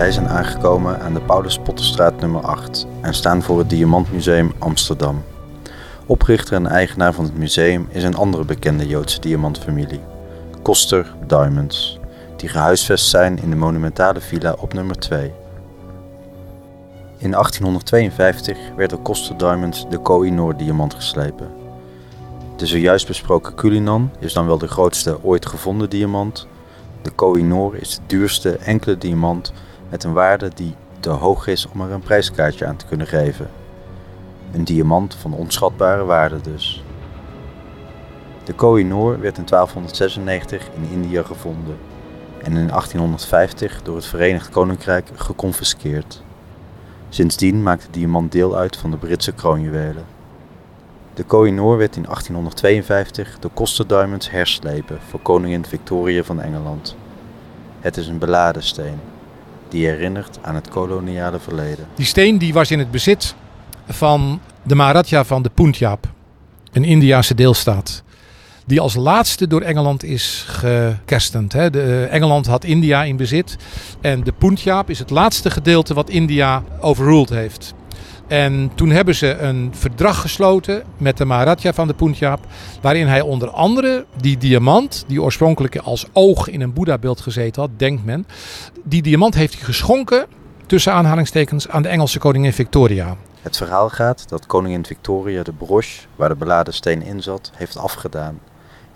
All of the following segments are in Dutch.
Wij zijn aangekomen aan de Paulus Potterstraat nummer 8 en staan voor het Diamantmuseum Amsterdam. Oprichter en eigenaar van het museum is een andere bekende Joodse diamantfamilie, Koster Diamonds, die gehuisvest zijn in de monumentale villa op nummer 2. In 1852 werd door Koster Diamonds de Koh-i-Noor diamant geslepen. De zojuist besproken Culinan is dan wel de grootste ooit gevonden diamant. De Koh-i-Noor is de duurste enkele diamant met een waarde die te hoog is om er een prijskaartje aan te kunnen geven. Een diamant van onschatbare waarde dus. De Koh-i-Noor werd in 1296 in India gevonden en in 1850 door het Verenigd Koninkrijk geconfiskeerd. Sindsdien maakt de diamant deel uit van de Britse kroonjuwelen. De Koh-i-Noor werd in 1852 door Diamonds herslepen voor koningin Victoria van Engeland. Het is een beladen steen die herinnert aan het koloniale verleden. Die steen die was in het bezit van de Maharaja van de Punjab, een Indiase deelstaat. Die als laatste door Engeland is gekerstend. Hè. De, eh, Engeland had India in bezit. En de Punjab is het laatste gedeelte wat India overruled heeft. En toen hebben ze een verdrag gesloten met de Maharaja van de Punjab. Waarin hij onder andere die diamant, die oorspronkelijk als oog in een Boeddha-beeld gezeten had, denkt men. Die diamant heeft hij geschonken, tussen aanhalingstekens, aan de Engelse koningin Victoria. Het verhaal gaat dat koningin Victoria de broche, waar de beladen steen in zat, heeft afgedaan.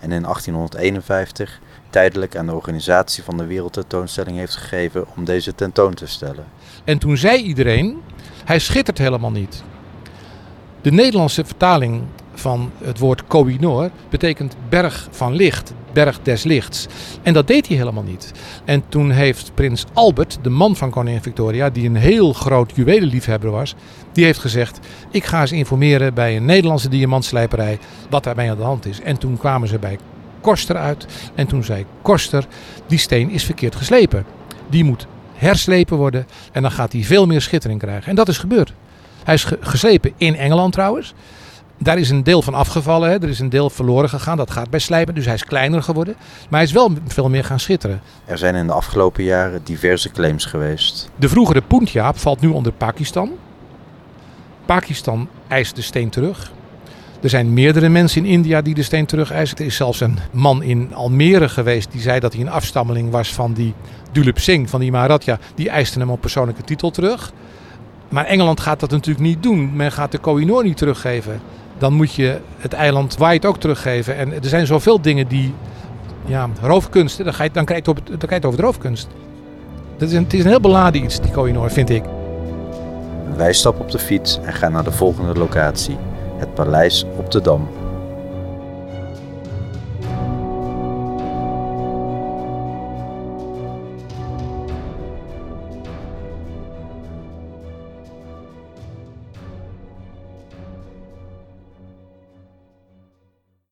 En in 1851 tijdelijk aan de organisatie van de wereldtentoonstelling heeft gegeven om deze tentoon te stellen. En toen zei iedereen, hij schittert helemaal niet. De Nederlandse vertaling van het woord Kohinoor betekent berg van licht, berg des lichts. En dat deed hij helemaal niet. En toen heeft prins Albert, de man van koningin Victoria, die een heel groot juwelenliefhebber was, die heeft gezegd: Ik ga eens informeren bij een Nederlandse diamantslijperij wat daarmee aan de hand is. En toen kwamen ze bij Koster uit. En toen zei Koster: Die steen is verkeerd geslepen. Die moet herslepen worden en dan gaat hij veel meer schittering krijgen. En dat is gebeurd. Hij is geslepen in Engeland trouwens. Daar is een deel van afgevallen. Hè. Er is een deel verloren gegaan. Dat gaat bij slijpen. Dus hij is kleiner geworden. Maar hij is wel veel meer gaan schitteren. Er zijn in de afgelopen jaren diverse claims geweest. De vroegere Punjab valt nu onder Pakistan. Pakistan eist de steen terug. Er zijn meerdere mensen in India die de steen terug eisen. Er is zelfs een man in Almere geweest die zei dat hij een afstammeling was van die Dulip Singh, van die Maharaja. Die eiste hem op persoonlijke titel terug. Maar Engeland gaat dat natuurlijk niet doen. Men gaat de Kohinoor niet teruggeven. Dan moet je het eiland White ook teruggeven. En er zijn zoveel dingen die... Ja, roofkunsten, dan, ga je, dan, krijg je het, dan krijg je over de roofkunst. Dat is een, het is een heel beladen iets, die Kohinoor, vind ik. Wij stappen op de fiets en gaan naar de volgende locatie. Het paleis op de Dam.